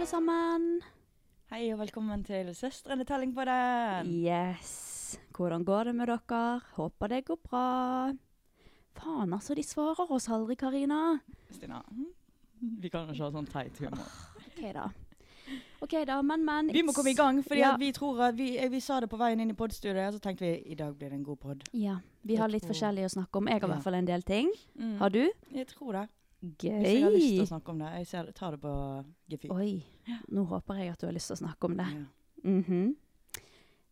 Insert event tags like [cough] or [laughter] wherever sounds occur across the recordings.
alle sammen. Hei og velkommen til Søstrene telling på den. Yes. Hvordan går det med dere? Håper det går bra. Faen, altså, de svarer oss aldri, Karina. Stina, hm? vi kan jo ikke ha sånn teit humor. OK, da. OK, da, men, men. Vi må komme i gang, fordi Ja. vi tror at vi, vi sa det på veien inn i podstudioet, så tenkte vi i dag blir det en god pod. Ja, vi har litt forskjellig å snakke om. Jeg har i hvert fall en del ting. Mm. Har du? Jeg tror det. Hvis jeg har lyst til å snakke om det. Jeg ser, tar det på gefühl. Oi, nå håper jeg at du har lyst til å snakke om det. Ja. Mhm.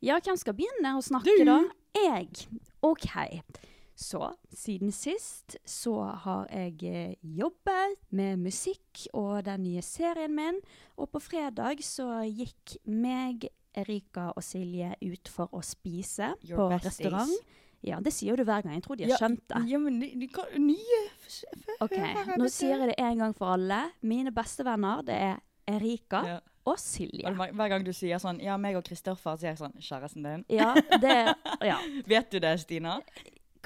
Ja, hvem skal begynne å snakke Du. da? Jeg. OK. Så siden sist så har jeg eh, jobbet med musikk og den nye serien min. Og på fredag så gikk meg, Erika og Silje ut for å spise Your på restaurant. restaurant. Ja, det sier du hver gang. Jeg tror de har Ja, skjønt det. Ja, men de, de kan, nye Ok, Nå sier jeg det en gang for alle. Mine bestevenner det er Erika Ja. og Silje. Og Hver gang du sier sånn Ja, meg og Kristoffer, sier jeg sånn Kjæresten din. Ja, det Ja, [laughs] Vet du det, Stina?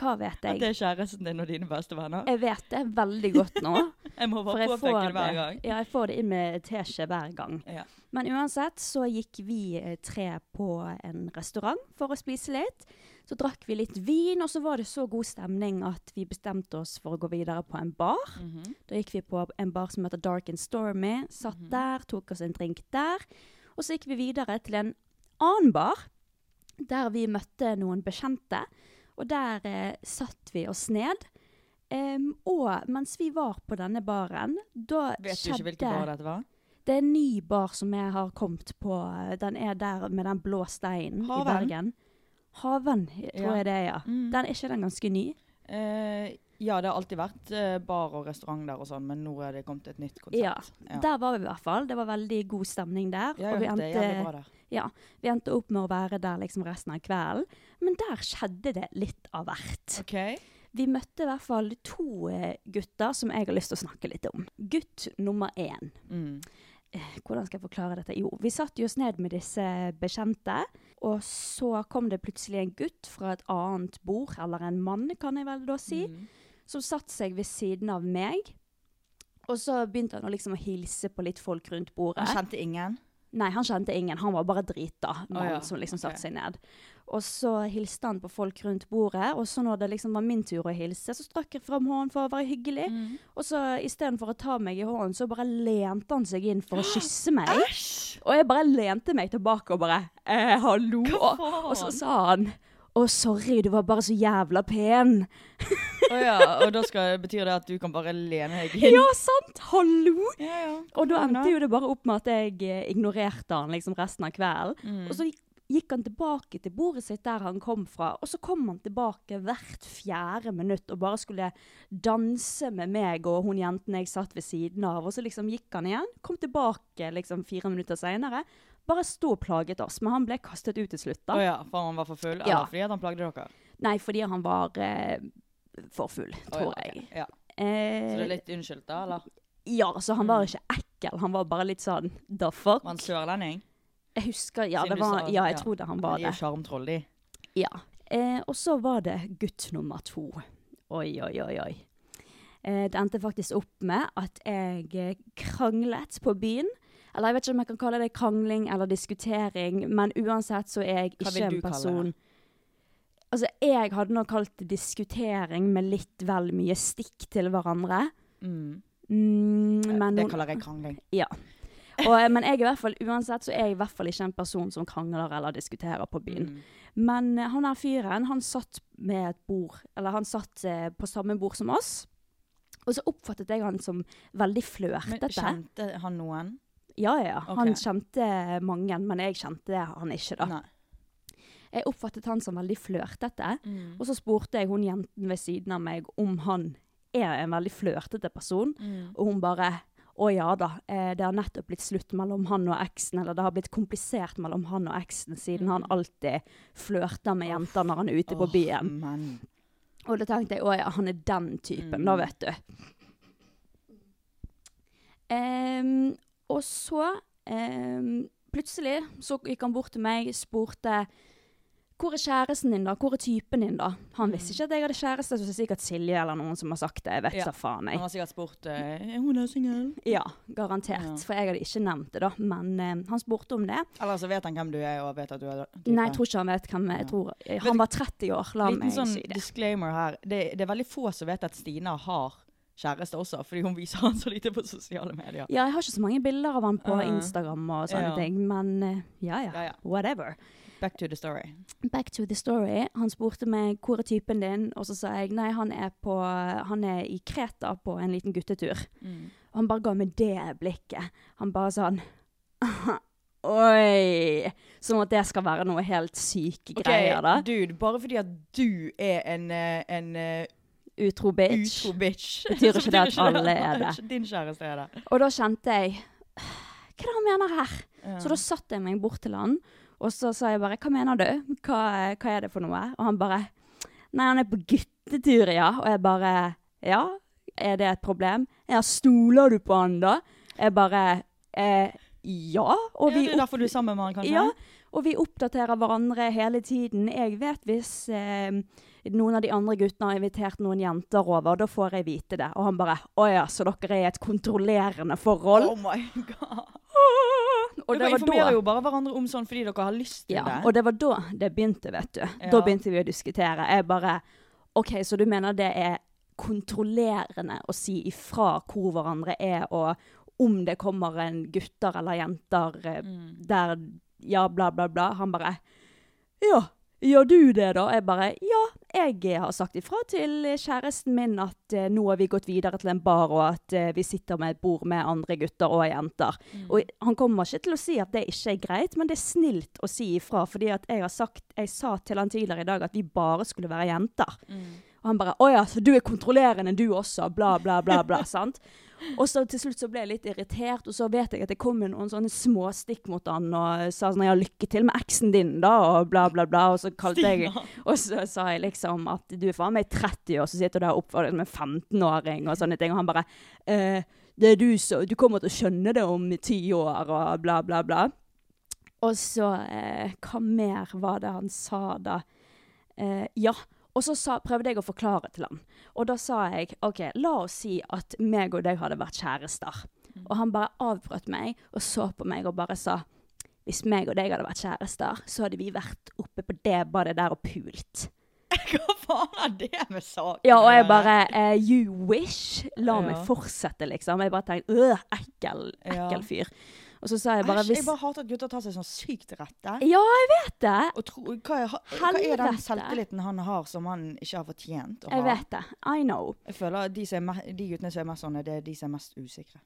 hva vet jeg? At det er kjæresten din og dine bestevenner? Jeg vet det veldig godt nå. [laughs] Jeg må bare påpeke det hver gang. ja, jeg får det inn med teskje hver gang. Ja. Men uansett så gikk vi eh, tre på en restaurant for å spise litt. Så drakk vi litt vin, og så var det så god stemning at vi bestemte oss for å gå videre på en bar. Mhm. Da gikk vi på en bar som heter Dark and Stormy. Satt Mhm. der, tok oss en drink der. Og så gikk vi videre til en annen bar, der vi møtte noen bekjente. Og der eh, satt vi oss ned. Um, og mens vi var på denne baren, da Vet du skjedde ikke hvilken bar dette var? Det er en ny bar som jeg har kommet på. Den er der med den blå steinen i Bergen. Haven, tror jeg det er, ja. Mm. Den, er ikke den ganske ny? Eh, ja, det har alltid vært eh, bar og restaurant der og sånn, men nå er det kommet et nytt konsept. Ja. Ja. Der var vi i hvert fall. Det var veldig god stemning der. Ja, og vi endte, det er bra der. ja, vi endte opp med å være der liksom resten av kvelden. Men der skjedde det litt av hvert. Okay. Vi møtte i hvert fall to eh, gutter som jeg har lyst til å snakke litt om. Gutt nummer én. Mm. Eh, Hvordan skal jeg forklare dette? Jo, vi satt oss ned med disse bekjente, og så kom det plutselig en gutt fra et annet bord, eller en mann, kan jeg vel da si, Mm. som satte seg ved siden av meg. Og så begynte han å liksom å hilse på litt folk rundt bordet. Han kjente ingen? Nei, han kjente ingen. Han var bare drita, Å mannen ja, som liksom ok. okay. seg ned. Og så hilste han på folk rundt bordet, og så når det liksom var min tur å hilse, så strakk jeg fram hånden for å være hyggelig. Mm. Og så istedenfor å ta meg i hånden, så bare lente han seg inn for å [gasps] kysse meg. Og jeg bare lente meg tilbake og bare eh, hallo. Og, og så sa han å, sorry, du var bare så jævla pen. Å ja, og da skal, betyr det at du kan bare lene deg inn? Ja, sant? Hallo! ja. ja. Og da endte jo det bare opp med at jeg eh, ignorerte han liksom resten av kvelden. Mm. Og så gikk han tilbake til bordet sitt der han kom fra, og så kom han tilbake hvert fjerde minutt og bare skulle danse med meg og hun jenten jeg satt ved siden av. Og så liksom gikk han igjen, kom tilbake liksom fire minutter seinere. Bare sto og plaget oss, men han ble kastet ut til slutt, da. Oh, ja, for han var for full? Ja. Eller fordi han plagde dere? Nei, fordi han var eh, for full, tror tror ja, jeg. Ja. Eh, Så det er litt unnskyldt, da? eller? Ja, så han var Mm. ikke ekkel, han var bare litt sånn the fuck. Var han sørlending? Jeg husker, ja, Siden det var, sa- ja, jeg ja. tror det han var de er sjarmtroll, de. Ja. Eh, og så var det gutt nummer to. Oi, oi, oi, oi. Eh, det endte faktisk opp med at jeg eh, kranglet på byen. Eller jeg vet ikke om jeg kan kalle det krangling eller diskutering, men uansett så er jeg ikke en person? Altså, jeg hadde nok kalt det diskutering med litt vel mye stikk til hverandre. Mm. Mm, men det kaller jeg krangling. [laughs] Ja. Og, eh, men jeg er i hvert fall, uansett så er jeg i hvert fall ikke en person som krangler eller diskuterer på byen. Mm. Men eh, han her fyren, han satt med et bord, eller han satt eh, på samme bord som oss. Og så oppfattet jeg han som veldig Men flørtete. kjente han noen? Ja, ja. Han kjente mange, men jeg kjente han ikke, da. Nei. Jeg oppfattet han som veldig flørtete. Mm. Og så spurte jeg hun jenten ved siden av meg om han er en veldig flørtete person. Mm. Og hun bare å ja da, eh, det har nettopp blitt slutt mellom han og eksen, eller det har blitt komplisert mellom han og eksen, siden han alltid flørter med jenter når han er ute på byen. Man. Og da tenkte jeg å ja, han er den typen, da, Mm. vet du. Em, og så eh, plutselig så gikk han bort til meg, og spurte hvor er kjæresten din, da? Hvor er typen din, da? Han visste ikke at jeg hadde kjæreste, så det er sikkert Silje eller noen som har sagt det. Jeg vet Ja. da faen, jeg. Han har sikkert spurt eh, Er hun er singel. Ja, garantert. Ja. For jeg hadde ikke nevnt det, da. Men uh, han spurte om det. Eller så vet han hvem du er, og vet at du er Nei, jeg tror ikke han vet hvem jeg Ja. tror. Han var 30 år, la meg sånn si det. disclaimer her. Det, det er veldig få som vet at Stina har kjæreste også, fordi hun viser han så lite på sosiale medier. Ja, jeg har ikke så mange bilder av han på Uh, Instagram og sånne ja. ting, men eh, ja, ja Ja. Whatever. Back to the story. Back to the story. Han spurte meg hvor er typen din, og så sa jeg nei, han er, på, han er i Kreta på en liten guttetur. Mm. Og han bare ga meg det blikket. Han bare sånn [laughs] Oi! Som at det skal være noe helt syke okay, greier, da. dude, bare fordi at du er en, eh, en eh, Utro bitch. utro bitch Betyr ikke [laughs] det at alle er det. [laughs] Din kjæreste er det. Og da kjente jeg Hva er det han mener her? Ja. Så da satte jeg meg bort til han, og så sa jeg bare Hva mener du? Hva, hva er det for noe? Og han bare Nei, han er på guttetur, ja. Og jeg bare Ja, er det et problem? Ja, stoler du på han, da? Jeg bare eh, Ja. Og ja, vi det er derfor du er sammen med han, kanskje? Ja, og vi oppdaterer hverandre hele tiden. Jeg vet hvis eh, noen av de andre guttene har invitert noen jenter over, da får jeg vite det. Og han bare Å ja, så dere er i et kontrollerende forhold? Oh my god. og dere informerer jo bare hverandre om sånn fordi dere har lyst til ja, det. Og det var da det begynte, vet du. Ja. Da begynte vi å diskutere. Jeg bare OK, så du mener det er kontrollerende å si ifra hvor hverandre er, og om det kommer en gutter eller jenter eh, Mm. der Ja, bla, bla, bla. Han bare Ja, gjør du det, da? Jeg bare Ja, jeg har sagt ifra til kjæresten min at eh, nå har vi gått videre til en bar, og at eh, vi sitter med et bord med andre gutter og jenter. Mm. Og han kommer ikke til å si at det ikke er greit, men det er snilt å si ifra. Fordi at jeg har sagt Jeg sa til han tidligere i dag at vi bare skulle være jenter. Mm. Og han bare 'Å ja, så du er kontrollerende du også', bla, bla, bla. bla, [laughs] sant? Og så til slutt så ble jeg litt irritert, og så vet jeg at det kom noen sånne småstikk mot han og sa sånn 'Ja, lykke til med eksen din', da, og bla, bla, bla. Og så kalte jeg Og så sa jeg liksom at du er faen meg 30 år, så sitter du der oppført som en 15-åring og sånne ting. Og han bare eh, 'Det er du som Du kommer til å skjønne det om ti år', og bla, bla, bla. Og så eh, Hva mer var det han sa da? Eh, ja. Og så sa, prøvde jeg å forklare til han. Og da sa jeg OK, la oss si at meg og deg hadde vært kjærester. Og han bare avbrøt meg og så på meg og bare sa hvis meg og deg hadde vært kjærester, så hadde vi vært oppe på det badet der og pult. [laughs] Hva faen har det med saken Ja, og jeg bare uh, You wish! La meg fortsette, liksom. Jeg bare tenkte øh, ekkel, Ja. ekkel fyr. Og så sa jeg bare Æsj, jeg bare hater at gutter tar seg sånn sykt til rette. Ja, jeg vet det! Og tro, hva, er, hva er den selvtilliten han har som han ikke har fortjent å Jeg ha? vet det. I know. Jeg føler de, som er de guttene som er mest sånne, det er de som er mest usikre.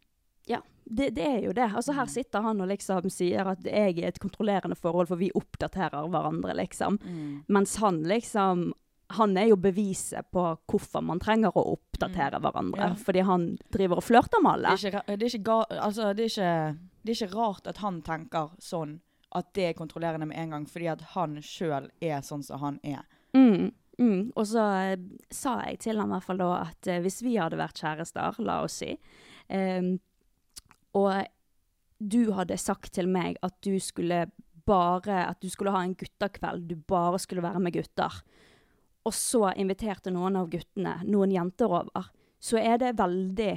Ja, det, det er jo det. Altså Mm. Her sitter han og liksom sier at jeg er et kontrollerende forhold, for vi oppdaterer hverandre, liksom. Mm. Mens han liksom Han er jo beviset på hvorfor man trenger å oppdatere hverandre. Mm. Ja. Fordi han driver og flørter med alle. Det er, ikke, det, er ikke ga, altså, det, er ikke, det er ikke rart at han tenker sånn at det er kontrollerende med en gang, fordi at han sjøl er sånn som han er. Mm, mm. Og så eh, sa jeg til ham i hvert fall da at eh, hvis vi hadde vært kjærester, la oss si, eh, og du hadde sagt til meg at du skulle bare At du skulle ha en guttekveld, du bare skulle være med gutter, og så inviterte noen av guttene noen jenter over, så er det veldig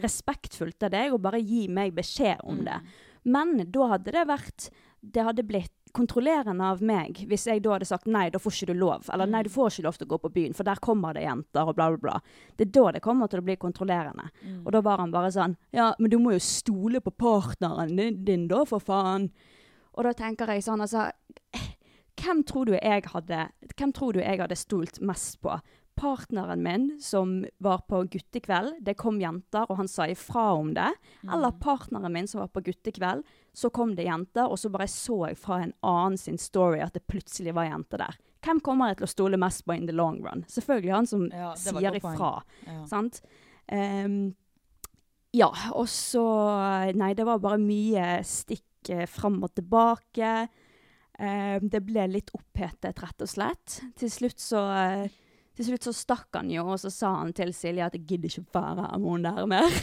respektfullt av deg å bare gi meg beskjed om det. Men da hadde det vært Det hadde blitt kontrollerende av meg hvis jeg da hadde sagt nei, da får ikke du lov. Eller nei, du får ikke lov til å gå på byen, for der kommer det jenter, og bla, bla, bla. Det er da det kommer til å bli kontrollerende. Og da var han bare sånn Ja, men du må jo stole på partneren din, din da, for faen. Og da tenker jeg sånn, altså hvem tror du jeg hadde Hvem tror du jeg hadde stolt mest på? Partneren min som var på guttekveld, det kom jenter, og han sa ifra om det. Eller partneren min som var på guttekveld, så kom det jenter, og så bare så jeg fra en annen sin story at det plutselig var jenter der. Hvem kommer jeg til å stole mest på in the long run? Selvfølgelig han som Ja, sier ifra. Ja. Sant? Um, ja, og så Nei, det var bare mye stikk eh, fram og tilbake. Um, det ble litt opphetet, rett og slett. Til slutt så eh, til slutt så stakk han jo, og så sa han til Silje at 'jeg gidder ikke være med hun der mer'.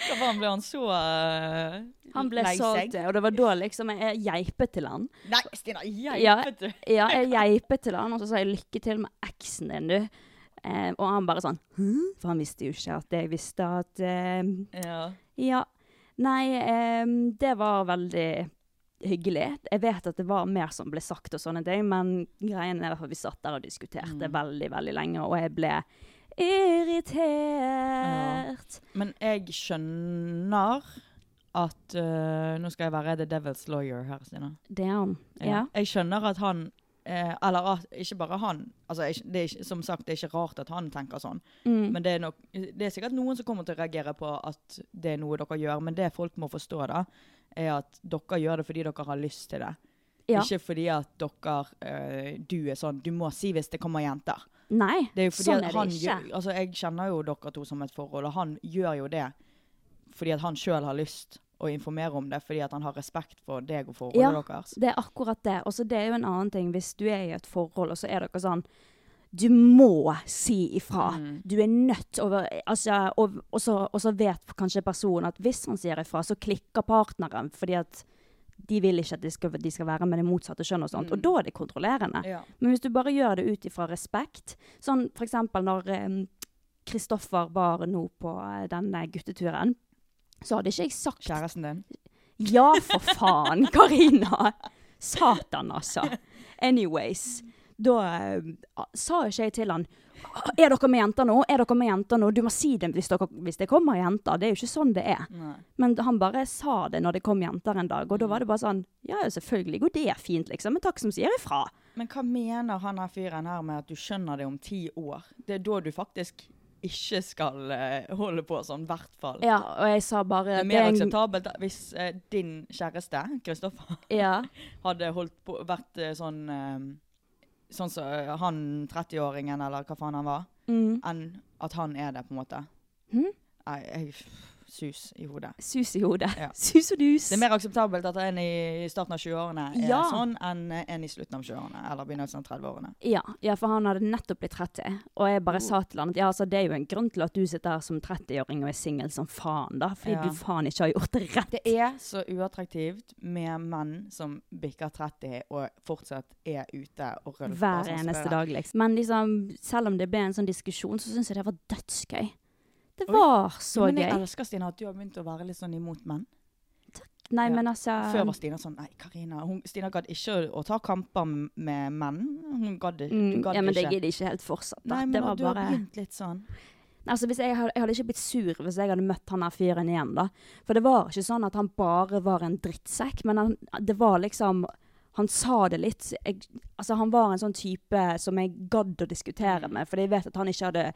Hva faen ble han så uh, Han ble lei og det var da liksom jeg geipet til han. Nei, Stina, geipet du? [laughs] Ja, jeg geipet til han, og så sa jeg 'lykke til med eksen din', du. Eh, og han bare sånn Hm? For han visste jo ikke at jeg visste at eh, Ja. Ja. Nei, eh, det var veldig hyggelig. Jeg vet at det var mer som ble sagt og sånne ting, men greien er at vi satt der og diskuterte Mm. veldig, veldig lenge, og jeg ble irritert. Men jeg skjønner at uh, Nå skal jeg være the devil's lawyer her, Stina. Er. Ja. Jeg skjønner at han eh, Eller at ikke bare han. Altså, jeg, det er som sagt, det er ikke rart at han tenker sånn. Mm. Men det er, nok, det er sikkert noen som kommer til å reagere på at det er noe dere gjør. Men det folk må forstå, da, er at dere gjør det fordi dere har lyst til det. Ja. Ikke fordi at dere eh, Du er sånn Du må si hvis det kommer jenter. Nei, er sånn er det ikke. Gjør, altså jeg kjenner jo dere to som et forhold, og han gjør jo det fordi at han sjøl har lyst å informere om det, fordi at han har respekt for deg og forholdet Ja. deres. Det er akkurat det. Og så det er jo en annen ting hvis du er i et forhold, og så er dere sånn Du må si ifra. Mm. Du er nødt over altså, og, og, så, og så vet kanskje personen at hvis han sier ifra, så klikker partneren fordi at de vil ikke at de skal, de skal være med det motsatte kjønn og sånt. Og Mm. da er det kontrollerende. Ja. Men hvis du bare gjør det ut ifra respekt Sånn eksempel når Kristoffer Kristoffer var nå på eh, denne gutteturen, så hadde ikke jeg sagt Kjæresten din? Ja, for faen, Karina! Satan, altså. Anyways. Da uh, sa ikke jeg til han Er dere med jenter nå? Er dere med jenter nå? Du må si det hvis, dere, hvis det kommer jenter. Det er jo ikke sånn det er. Nei. Men han bare sa det når det kom jenter en dag, og da var det bare sånn Ja, selvfølgelig går det fint, liksom. Men takk som sier ifra. Men hva mener han her fyren her med at du skjønner det om ti år? Det er da du faktisk ikke skal uh, holde på sånn, i hvert fall. Ja, og jeg sa bare Det er mer akseptabelt hvis uh, din kjæreste, Kristoffer, Ja. [laughs] hadde på, vært uh, sånn Sånn som så, han 30-åringen, eller hva faen han var, Mm. enn at han er det, på en måte. Mm. Nei, jeg sus i hodet. Sus i hodet. Ja. Sus og dus. Det er mer akseptabelt at en i starten av 20-årene er Ja. sånn, enn en i slutten av 20-årene, eller begynnelsen av 30-årene. Ja, ja, for han hadde nettopp blitt 30. Og jeg Oh. bare sa til han at ja, altså, det er jo en grunn til at du sitter her som 30-åring og er singel som faen, da. Fordi du faen ikke har gjort det rett. Det er så uattraktivt med menn som bikker 30 og fortsatt er ute og rølper. Hver sånn eneste dag, liksom. Men liksom, selv om det ble en sånn diskusjon, så syns jeg det var dødsgøy. Det var så Men jeg gøy. elsker Stina, at du har begynt å være litt sånn imot menn. Nei, Ja. men altså Før var Stina sånn Nei, Karina. hun- Stina gadd ikke å, ta kamper med menn. Hun gadd mm, gadd Ja, men det ikke. gidder ikke helt fortsatt. Da. Nei, men det var du har begynt litt sånn. Altså, jeg, hadde, jeg hadde ikke blitt sur hvis jeg hadde møtt han der fyren igjen, da. For det var ikke sånn at han bare var en drittsekk, men han, det var liksom Han sa det litt jeg, Altså, han var en sånn type som jeg gadd å diskutere med, fordi jeg vet at han ikke hadde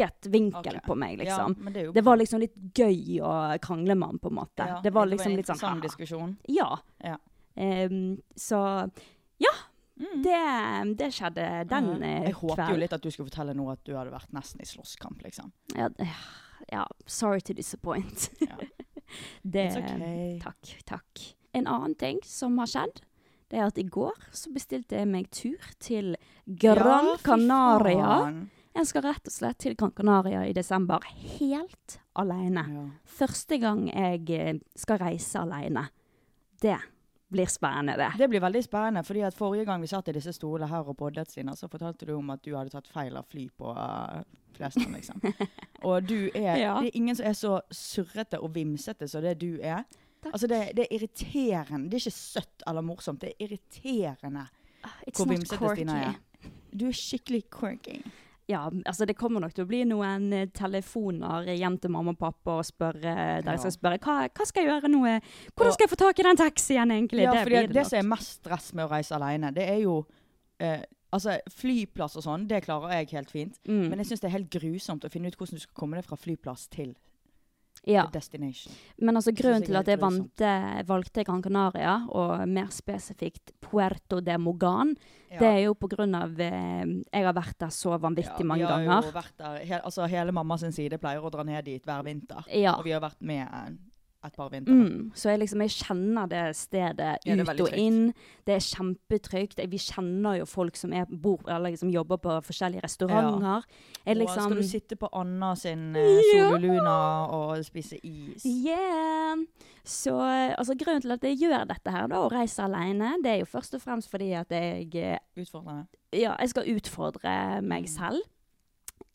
klikket vinkel okay. på meg, liksom. Ja, det, Det var liksom litt gøy å krangle med han, på en måte. ja, det var en liksom litt sånn interessant diskusjon. Ja. Ja. Um, så ja. Mm. Det, det skjedde den kvelden eh, Jeg håper jo litt at du skulle fortelle nå at du hadde vært nesten i slåsskamp, liksom. Ja, ja, sorry to disappoint. [laughs] [laughs] Det, It's okay. Takk, takk. En annen ting som har skjedd, det er at i går så bestilte jeg meg tur til Gran Canaria. faen. Jeg skal rett og slett til Gran Canaria i desember, helt alene. Ja. Første gang jeg eh, skal reise alene. Det blir spennende, det. Det blir veldig spennende, fordi at forrige gang vi satt i disse stolene her og podlet, Stina, så fortalte du om at du hadde tatt feil av fly på uh, Flesland, liksom. [laughs] og du er Ja. Det er ingen som er så surrete og vimsete som det du er. Takk. Altså, det, det er irriterende. Det er ikke søtt eller morsomt, det er irriterende uh, hvor vimsete Stina er. Du er skikkelig quirky. Ja, altså det kommer nok til å bli noen eh, telefoner hjem til mamma og pappa og spørre, der jeg skal spørre hva, hva skal jeg gjøre nå? Hvordan skal jeg få tak i den taxien egentlig? Ja, det fordi det det som er mest stress med å reise alene, det er jo eh, Altså, flyplass og sånn, det klarer jeg helt fint. Mm. Men jeg syns det er helt grusomt å finne ut hvordan du skal komme deg fra flyplass til ja. Men altså grunnen til at jeg vante, valgte, valgte Gran Canaria, og mer spesifikt Puerto de Mogan, Ja. det er jo av eh, Jeg har vært der så vanvittig mange ganger. he, altså Hele mamma sin side pleier å dra ned dit hver vinter. Ja. Og vi har vært med eh, et par vintre. Mm, så jeg liksom, jeg kjenner det stedet Ja, ut og inn. Det er kjempetrygt. Vi kjenner jo folk som er, bor, liksom jobber på forskjellige restauranter. Og liksom, skal du sitte på Anna sin eh, Ja. Sololuna og spise is? Yeah. Så altså, grunnen til at jeg gjør dette her, da, og reiser alene, det er jo først og fremst fordi at jeg eh, Utfordrende. ja, jeg skal utfordre meg Mm. selv.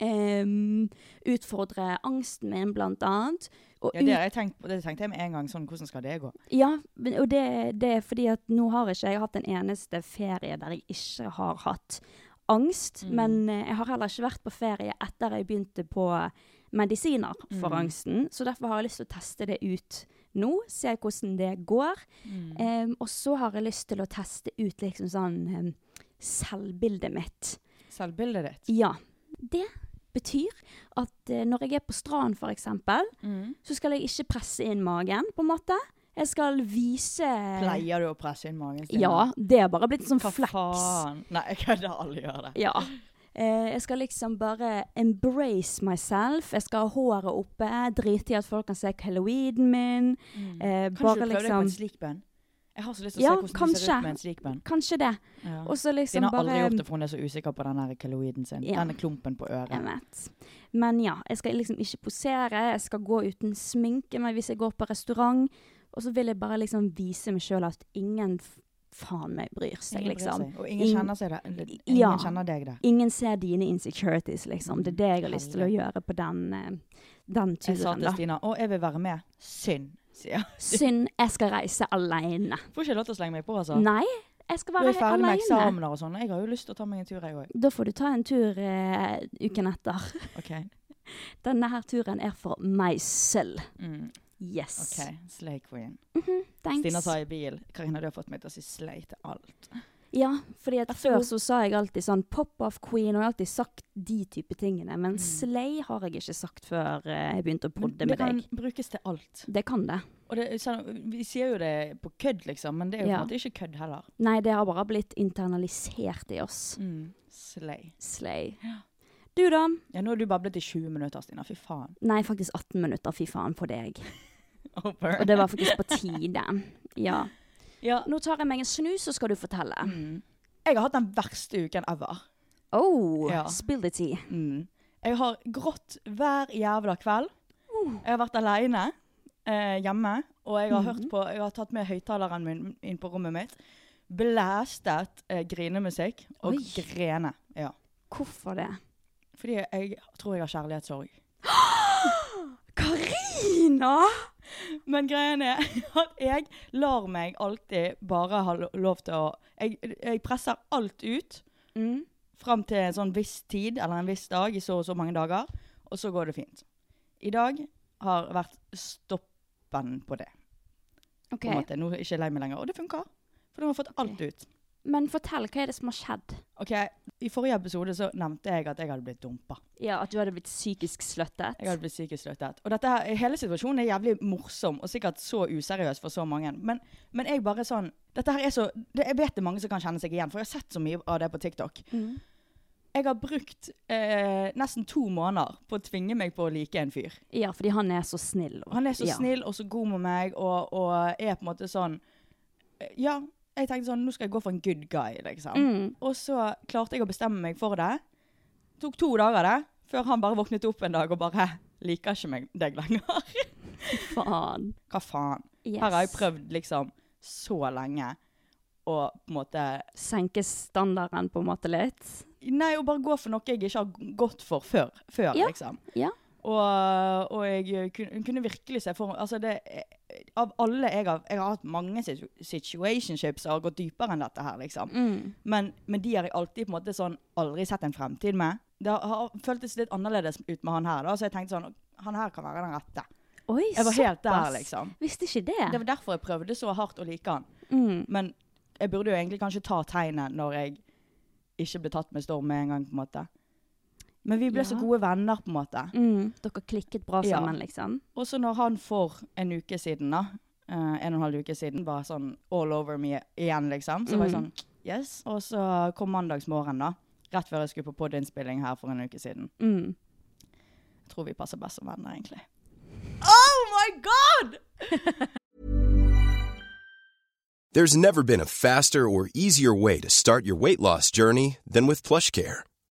Um, utfordre angsten min, blant annet. Ja, det, har jeg tenkt, det tenkte jeg med en gang. Sånn, hvordan skal det gå? Ja, og det, det er fordi at nå har ikke jeg hatt en eneste ferie der jeg ikke har hatt angst. Mm. Men eh, jeg har heller ikke vært på ferie etter jeg begynte på medisiner for Mm. angsten. Så derfor har jeg lyst til å teste det ut nå, se hvordan det går. Mm. Um, og så har jeg lyst til å teste ut liksom sånn um, selvbildet mitt. Selvbildet ditt. Ja. Det betyr at eh, når jeg er på stranden eksempel, Mm. så skal jeg ikke presse inn magen, på en måte. Jeg skal vise Pleier du å presse inn magen? Ja, det er bare blitt en sånn Hva flex. faen? Nei, jeg kødder. Alle gjør det. Ja. Eh, jeg skal liksom bare embrace myself. Jeg skal ha håret oppe. Drite i at folk kan se keloiden min. Eh, Kanskje du prøver deg på liksom en slik bønn? Jeg har så lyst til å Ja, se hvordan du ser ut med en slik bønn. Kanskje det. Ja. Og så liksom Stina har aldri bare gjort det, for hun er så usikker på den keloiden sin. Ja. Denne klumpen på øret. Jeg vet. Men ja, jeg skal liksom ikke posere. Jeg skal gå uten sminke meg hvis jeg går på restaurant. Og så vil jeg bare liksom vise meg sjøl at ingen faen meg bryr seg, Ingen bryr liksom. seg. Og ingen Ing- kjenner seg det. Ingen Ja. kjenner deg det. Ingen ser dine insecurities, liksom. Det er det jeg har lyst til å gjøre på den, den turen. Jeg sa til. Stina å, jeg vil være med. Synd, sier. Synd jeg skal reise alene. Får ikke lov til å slenge meg på, altså. Nei, jeg skal Du er ferdig med eksamener og sånn. Jeg har jo lyst til å ta meg en tur, jeg òg. Da får du ta en tur eh, uken etter. OK. [laughs] Denne her turen er for meg selv. Mm. Yes. ok, Slay queen. Mhm, thanks. Stina sa i bil Karina, du har fått meg til å si slay til alt. Ja, fordi at før så sa jeg alltid sånn pop-off queen, og jeg har alltid sagt de type tingene. Men Mm. slay har jeg ikke sagt før eh, jeg begynte å prodde med deg. det kan brukes til alt. Det kan det. Og det, sånn, vi sier jo det på kødd, liksom, men det er jo Ja. på en måte ikke kødd heller. Nei, det har bare blitt internalisert i oss. Mm. Slay. Slay. Ja. Du da? Ja, nå har du bablet i 20 minutter, Stina. Fy faen. Nei, faktisk 18 minutter. Fy faen på deg. [laughs] Over. Og det var faktisk på tide. Ja. Ja. Nå tar jeg meg en snus, så skal du fortelle. Mm. Jeg har hatt den verste uken ever. Oh, Ja. spill the tea. Mm. Jeg har grått hver jævla kveld. Uh. Jeg har vært aleine eh, hjemme, og jeg har Mhm. hørt på Jeg har tatt med høyttaleren min inn på rommet mitt. Blæstet eh, grinemusikk og Oi. grene. Ja. Hvorfor det? Fordi jeg tror jeg har kjærlighetssorg. [gasps] Karina! [laughs] Men greien er [laughs] at jeg lar meg alltid bare ha lov til å Jeg, jeg presser alt ut Mm. fram til en sånn viss tid, eller en viss dag, i så og så mange dager, og så går det fint. I dag har vært stoppen på det. Okay. På en måte. Nå er jeg ikke lei meg lenger. Og det funker. For nå har jeg fått alt ut. Men fortell, hva er det som har skjedd? Ok, I forrige episode så nevnte jeg at jeg hadde blitt dumpa. Ja, At du hadde blitt psykisk sløttet? Jeg hadde blitt psykisk sløttet. Og dette her, hele situasjonen er jævlig morsom, og sikkert så useriøs for så mange. Men, men jeg bare sånn Dette her er så det, Jeg vet det er mange som kan kjenne seg igjen, for jeg har sett så mye av det på TikTok. Mm. Jeg har brukt eh, nesten to måneder på å tvinge meg på å like en fyr. Ja, fordi han er så snill. og- Han er så ja. snill og så god med meg, og, og er på en måte sånn eh, Ja, jeg tenkte sånn Nå skal jeg gå for en good guy, liksom. Mm. Og så klarte jeg å bestemme meg for det. Tok to dager det, før han bare våknet opp en dag og bare Liker ikke meg deg lenger. [laughs] Faen. Hva faen? Yes. Her har jeg prøvd liksom så lenge å på en måte Senke standarden på en måte litt. Nei, å bare gå for noe jeg ikke har gått for før, før Ja. liksom. Ja. Og, og jeg kunne, kunne virkelig se for meg altså det, Av alle jeg har Jeg har hatt mange situ situationships og har gått dypere enn dette her, liksom. Mm. Men, men de har jeg alltid på en måte sånn aldri sett en fremtid med. Det har, har føltes litt annerledes ut med han her, da, så jeg tenkte sånn Han her kan være den rette. Oi, Jeg var helt der, liksom. Visste ikke det. Det var derfor jeg prøvde så hardt å like han. Mm. Men jeg burde jo egentlig kanskje ta tegnet når jeg ikke ble tatt med storm med en gang, på en måte. Men vi ble så gode venner, på en måte. Mm. Dere klikket bra Ja. sammen, liksom. Og så når han for en uke siden, da, uh, en og en halv uke siden, var sånn all over me igjen, liksom, så var jeg Mhm. sånn yes. Og så kom mandagsmorgen, da. Rett før jeg skulle på podinnspilling her for en uke siden. Mm. Jeg tror vi passer best som venner, egentlig. Oh my god! [laughs] There's never been a faster or easier way to start your weight loss journey than with PlushCare.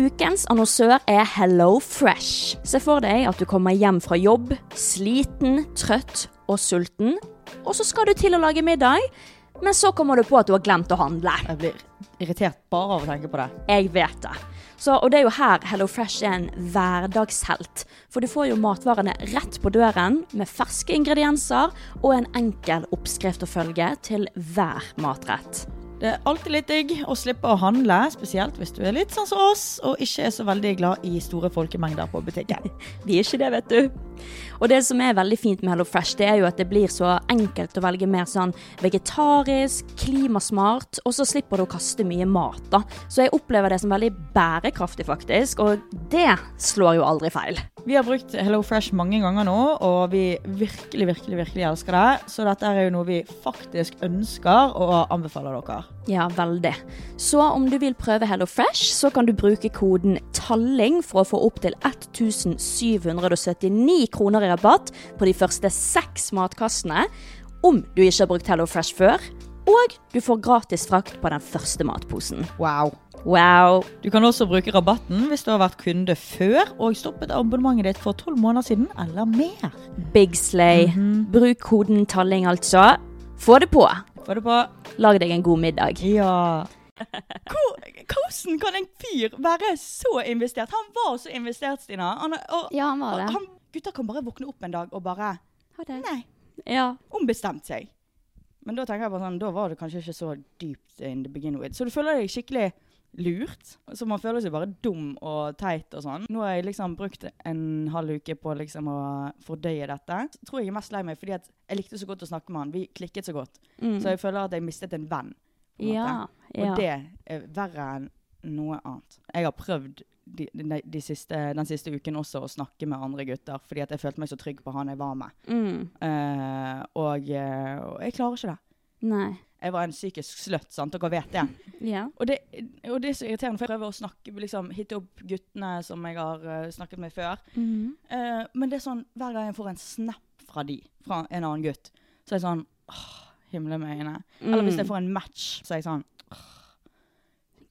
Ukens annonsør er Hello Fresh. Se for deg at du kommer hjem fra jobb, sliten, trøtt og sulten, og så skal du til å lage middag, men så kommer du på at du har glemt å handle. Jeg blir irritert bare av å tenke på det. Jeg vet det. Så, og det er jo her Hello Fresh er en hverdagshelt. For du får jo matvarene rett på døren med ferske ingredienser og en enkel oppskrift å følge til hver matrett. Det er alltid litt digg å slippe å handle, spesielt hvis du er litt sånn som oss og ikke er så veldig glad i store folkemengder på butikken. Vi er ikke det, vet du. Og det som er veldig fint med Hello Fresh, det er jo at det blir så enkelt å velge mer sånn vegetarisk, klimasmart, og så slipper du å kaste mye mat, da. Så jeg opplever det som veldig bærekraftig, faktisk, og det slår jo aldri feil. Vi har brukt Hello Fresh mange ganger nå, og vi virkelig, virkelig, virkelig elsker det. Så dette er jo noe vi faktisk ønsker og anbefaler dere. Ja, veldig. Så om du vil prøve Hello Fresh, så kan du bruke koden TALLING for å få opptil 1779 kroner i rabatt på de første seks matkassene, om du ikke har brukt Hello Fresh før, og du får gratis frakt på den første matposen. Wow. Wow! Du kan også bruke rabatten hvis du har vært kunde før og stoppet abonnementet ditt for tolv måneder siden eller mer. Big slay. Bruk koden TALLING, altså. Få det på. Få det på. Lag deg en god middag. Ja. [laughs] Hvor, hvordan kan en fyr være så investert? Han var så investert, Stina. Han, og, Ja, han var det. Han, gutter kan bare våkne opp en dag og bare Ha det. Nei. Ja. Ombestemt seg. Men da tenker jeg bare sånn, da var det kanskje ikke så dypt in the begin with. Så du føler deg skikkelig lurt. Så man føler seg bare dum og teit og sånn. Nå har jeg liksom brukt en halv uke på liksom å fordøye dette. Så tror jeg jeg er mest lei meg fordi at jeg likte så godt å snakke med han. Vi klikket så godt. Mm. Så jeg føler at jeg mistet en venn. en ja, ja. Og det er verre enn noe annet. Jeg har prøvd de, de siste, den siste uken også å snakke med andre gutter, fordi at jeg følte meg så trygg på han jeg var med. Mm. Uh, og, eh, og jeg klarer ikke det. Nei. Jeg var en psykisk sløtt, sant? dere vet det. [laughs] Ja. Og det, og det er så irriterende, for jeg prøver å snakke, liksom, hitte opp guttene som jeg har uh, snakket med før. Mm. Uh, men det er sånn, hver gang jeg får en snap fra de, fra en annen gutt, så er jeg sånn åh, himle med øynene. Eller hvis jeg Mm. får en match, så er jeg sånn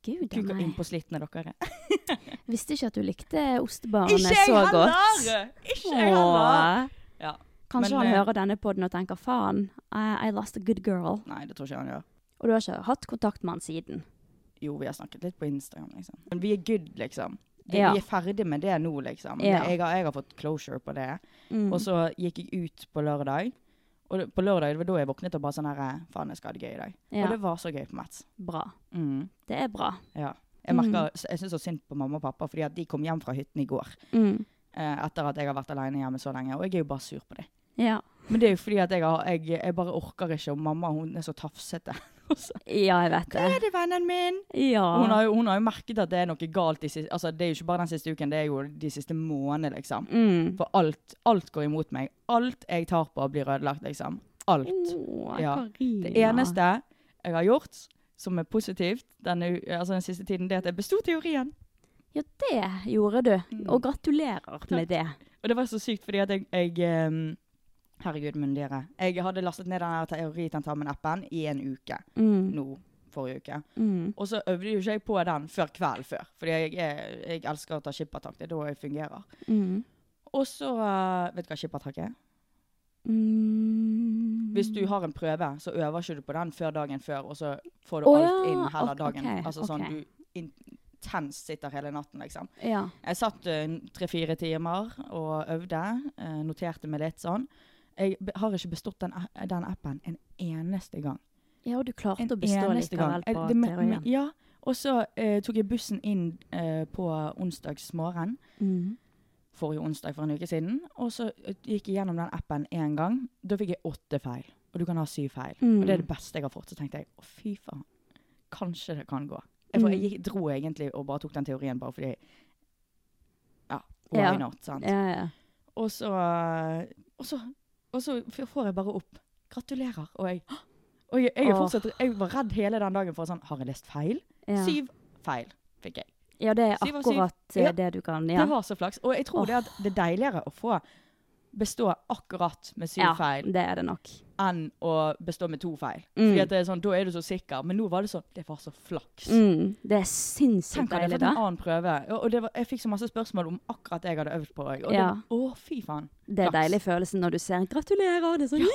Gud Kuker inn på slitne dere. [laughs] Visste ikke at du likte ostebarene så godt. heller! Ikke jeg heller! Ja. Kanskje Men, han eh, hører denne podden og tenker faen, I, I lost a good girl. Nei, det tror ikke han gjør. Og du har ikke hatt kontakt med han siden. Jo, vi har snakket litt på Instagram, liksom. Men vi er good, liksom. Det, Ja. Vi er ferdig med det nå, liksom. Ja. Jeg, har, jeg har fått closure på det. Mm. Og så gikk jeg ut på lørdag. Og på lørdag det var da jeg våknet og bare sånn her Faen, jeg skal ha det gøy i dag. Ja. Og det var så gøy på Mats. Bra. Mm. Det er bra. Ja. Jeg Mm. merker, jeg syns så synd på mamma og pappa, fordi at de kom hjem fra hytten i går. Mm. Eh, etter at jeg har vært alene hjemme så lenge. Og jeg er jo bare sur på det. Ja. Men det er jo fordi at jeg, har, jeg, jeg bare orker ikke, og mamma hun er så tafsete. Ja, jeg vet Hva det. er det, vennen min? Ja. Hun har, jo, hun har jo merket at det er noe galt. De siste, altså, det er jo ikke bare den siste uken, det er jo de siste månedene, liksom. mm. For alt, alt går imot meg. Alt jeg tar på, blir ødelagt, liksom. Alt. Oh, Ja. Det eneste jeg har gjort som er positivt denne, altså den siste tiden, det er at jeg besto teorien. Ja, det gjorde du. Mm. Og gratulerer med det. Og det var så sykt, fordi at jeg, jeg ehm, Herregud, myndigere. Jeg hadde lastet ned den teoritentamen-appen i en uke Mm. nå forrige uke. Mm. Og så øvde jo ikke jeg på den før kvelden før. Fordi jeg, jeg, jeg elsker å ta skippertak. Det er da jeg fungerer. Mm. Og så eh, Vet du hva skippertak er? Mm. Hvis du har en prøve, så øver ikke du på den før dagen før, og så får du oh, alt inn hele ok, dagen. altså sånn du intenst sitter hele natten, liksom. Ja. Jeg satt eh, tre-fire timer og øvde. eh, noterte meg litt sånn. Jeg har ikke bestått den, den appen en eneste gang. ja, og du klarte En å bestå likevel på teorien. Ja. Og så eh, tok jeg bussen inn eh, på onsdagsmorgen. Mm. Forrige onsdag for en uke siden. Og så eh, gikk jeg gjennom den appen én gang. Da fikk jeg åtte feil. Og du kan ha syv feil. Mm. Og det er det beste jeg har fått. Så tenkte jeg å, fy faen. Kanskje det kan gå. Jeg, for, jeg Mm. gikk, dro egentlig og bare tok den teorien bare fordi Ja, why Ja. not? Sant? Ja, ja. Og så, og så Og så får jeg bare opp 'gratulerer'. Og jeg og jeg, jeg, fortsatt, jeg var redd hele den dagen for sånn Har jeg lest feil? ja. Syv feil fikk jeg. Ja, det er akkurat eh, det du kan. Ja. Det var så flaks. Og jeg tror det, at det er deiligere å få bestå akkurat med syv ja, feil det er det nok. enn å bestå med to feil. Mm. Fordi at det er sånn, Da er du så sikker. Men nå var det sånn Det var så flaks. Mm. Det er sinnssykt Tenk hadde jeg deilig, fått en annen prøve. Og, var, jeg fikk så masse spørsmål om akkurat det jeg hadde øvd på. Og det, å, fy faen. Det er flaks. deilig følelsen når du ser 'gratulerer'. Det er sånn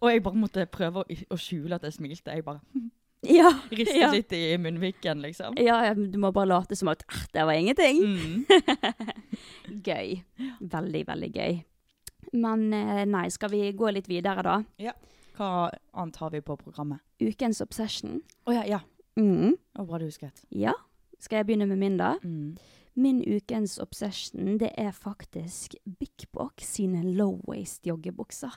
Og jeg bare måtte prøve å, å skjule at jeg smilte. Jeg bare [laughs] Ja. ristet Ja. litt i munnviken, liksom. ja, ja, du må bare late som at «Ah, det var ingenting. Mm. [laughs] Gøy. Veldig, veldig gøy. Men eh, nei, skal vi gå litt videre, da? Ja. Hva annet har vi på programmet? Ukens obsession. Å ja, ja. Mm. Det bra du husket. Ja. Skal jeg begynne med min, da? Mm. Min ukens obsession, det er faktisk Big Box sine low waist joggebukser.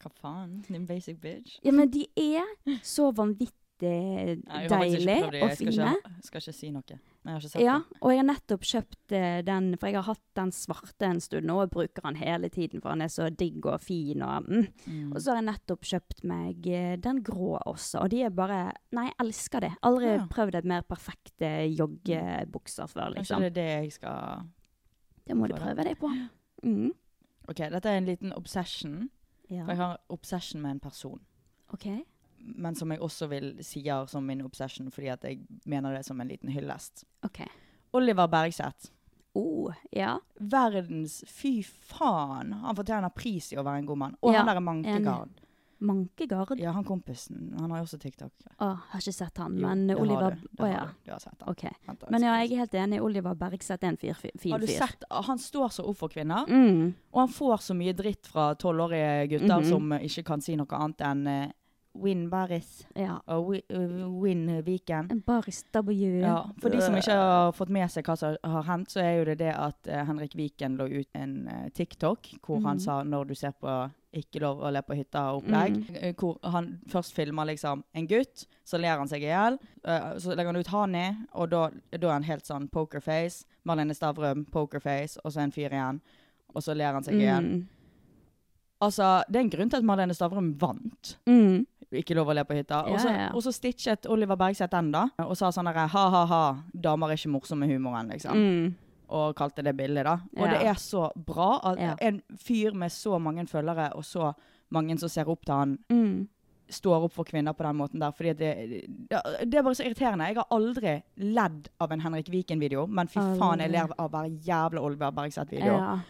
Hva faen? Din basic bitch. Ja, men de er så vanvittig deilige og fine. Jeg skal ikke si noe. Jeg har ikke sett Ja, den. og jeg har nettopp kjøpt eh, den, for jeg har hatt den svarte en stund nå, og bruker den hele tiden, for den er så digg og fin. Og, mm. Mm. og så har jeg nettopp kjøpt meg eh, den grå også, og de er bare Nei, jeg elsker det. Aldri Ja. prøvd et mer perfekte joggebukser før, Kanskje liksom. det er det jeg skal Det må du prøve deg på. Mm. OK, dette er en liten obsession. Ja. For jeg har obsession med en person. OK. Men som jeg også vil sier som min obsession, fordi at jeg mener det som en liten hyllest. Okay. Oliver Bergseth. Oh, ja. Verdens Fy faen! Han fortjener pris i å være en god mann. Og Ja, han derre Mankegard. Mankegard? Ja, han kompisen. Han har jo også TikTok. Oh, har ikke sett han, Jo, men har Oliver du. Det har ja. du. Du har sett han. Okay. Men ja, jeg er helt enig. Oliver Bergseth er en fyr, fyr, fin Har du sett Han står så opp for kvinner. Mm. Og han får så mye dritt fra tolvårige gutter Mhm. som eh, ikke kan si noe annet enn eh, Win Baris Ja. og Win Viken. Baris W. Ja, for de som ikke har fått med seg hva som har hendt, så er jo det det at eh, Henrik Viken lå ut en eh, TikTok hvor han Mhm. sa når du ser på ikke lov å le på hytta-opplegg, Mhm. eh, hvor han først filmer liksom en gutt, så ler han seg i hjel, så legger han ut Hani, og da, da er han helt sånn pokerface, Marlene Stavrum, pokerface, og så en fyr igjen, og så ler han seg igjen. Mm. Altså, det er en grunn til at Marlene Stavrum vant. Mm. Ikke lov å le på hytta. Ja, så, ja. og så stitchet Oliver Bergseth den, da. Og sa sånn derre ha-ha-ha, damer er ikke morsomme med humoren, liksom. Mm. Og kalte det billig, da. Og Ja. det er så bra at Ja. en fyr med så mange følgere, og så mange som ser opp til han, Mm. står opp for kvinner på den måten der. Fordi det, det, det er bare så irriterende. Jeg har aldri ledd av en Henrik Viken-video, men fy faen, jeg ler av hver jævla Oliver Bergseth-video.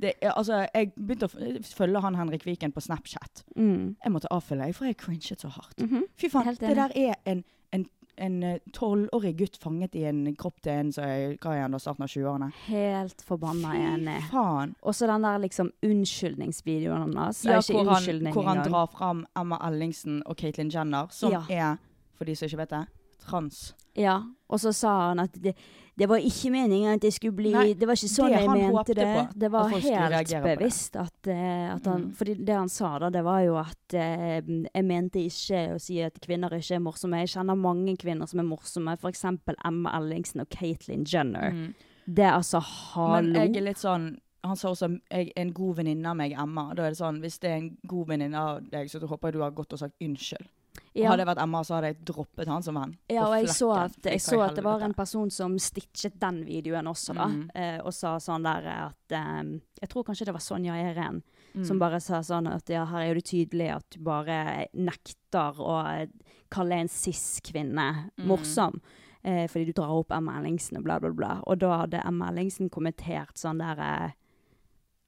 Det er- Altså, jeg begynte å følge han Henrik Viken på Snapchat. Mm. Jeg måtte avfølge, jeg, for jeg cringet så hardt. Mhm. Fy faen, det der er en en en tolvårig gutt fanget i en kropp til en som er hva er han da, starten av 20-årene. Helt forbanna enig. Fy faen. Og så den der liksom unnskyldningsvideoen hans. Ja, er hvor, han, hvor han drar fram Emma Ellingsen og Caitlyn Jenner, som Ja. er, for de som ikke vet det, trans. Ja, og så sa han at det, det var ikke meningen at det skulle bli Nei, Det var ikke sånn jeg mente det. på, Det var at helt bevisst at, uh, at han Mm. For det han sa da, det var jo at uh, jeg mente ikke å si at kvinner ikke er morsomme. Jeg kjenner mange kvinner som er morsomme, f.eks. Emma Ellingsen og Caitlyn Jenner. Mm. Det er altså Men hallo. jeg er litt sånn Han sa også jeg, en god venninne av meg, Emma. Da er det sånn, Hvis det er en god venninne av deg, så håper jeg du har gått og sagt unnskyld. Ja. Hadde jeg vært Emma, så hadde jeg droppet han som venn. Ja, og jeg så, at, jeg så at det var en person som stitchet den videoen også, da. Mhm. Eh, og sa sånn der at um, Jeg tror kanskje det var Sonja Eren Mm. som bare sa sånn at ja, her er det tydelig at du bare nekter å eh, kalle en cis-kvinne Mm. morsom. Eh, fordi du drar opp Emma Ellingsen og bla, bla, bla. Og da hadde Emma Ellingsen kommentert sånn der eh,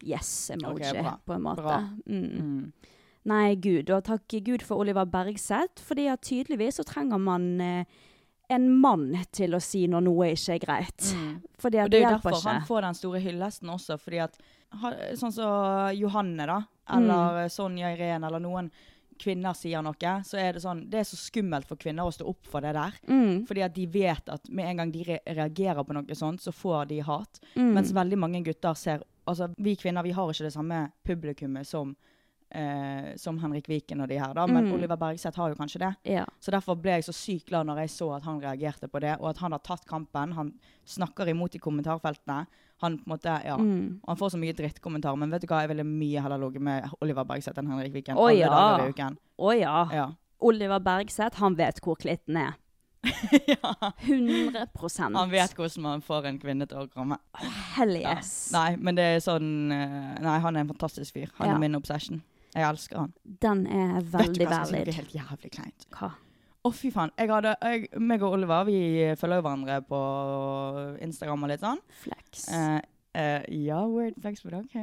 Yes-emoji, okay, på en måte. Bra. Mm. Mm. Nei, Gud. Og takk Gud for Oliver Bergseth, fordi at tydeligvis så trenger man eh, en mann til å si når noe ikke er greit. Mm. Og det er jo derfor derfor han får den store hyllesten også, fordi at Sånn som Johanne, da, eller Mm. Sonja Irene, eller noen kvinner sier noe, så er det sånn Det er så skummelt for kvinner å stå opp for det der. Mm, Fordi at de vet at med en gang de reagerer på noe sånt, så får de hat. mm. Mens veldig mange gutter ser Altså, vi kvinner vi har ikke det samme publikummet som eh, som Henrik Viken og de her, da. Men Mm. Oliver Bergseth har jo kanskje det. Ja. Så derfor ble jeg så sykt glad når jeg så at han reagerte på det, og at han har tatt kampen. Han snakker imot i kommentarfeltene. Han på en måte, ja. Mm. Han får så mye drittkommentarer, men vet du hva, jeg ville mye heller ligget med Oliver Bergseth enn Henrik Viken. Å, ja. dager i uken. Å ja. Ja. Oliver Bergseth, han vet hvor klitten er. [laughs] ja. 100 Han vet hvordan man får en kvinne til å komme. Hell Ja. yes. Nei, men det er sånn eh, Nei, han er en fantastisk fyr. Han Ja. er min obsession. Jeg elsker han. Den er Vet du hva som er helt jævlig kleint? Hva? Å, fy faen. Jeg hadde, jeg, meg og Oliver vi følger jo hverandre på Instagram og litt sånn. Flex. Eh, eh, ja, weird flex, but OK.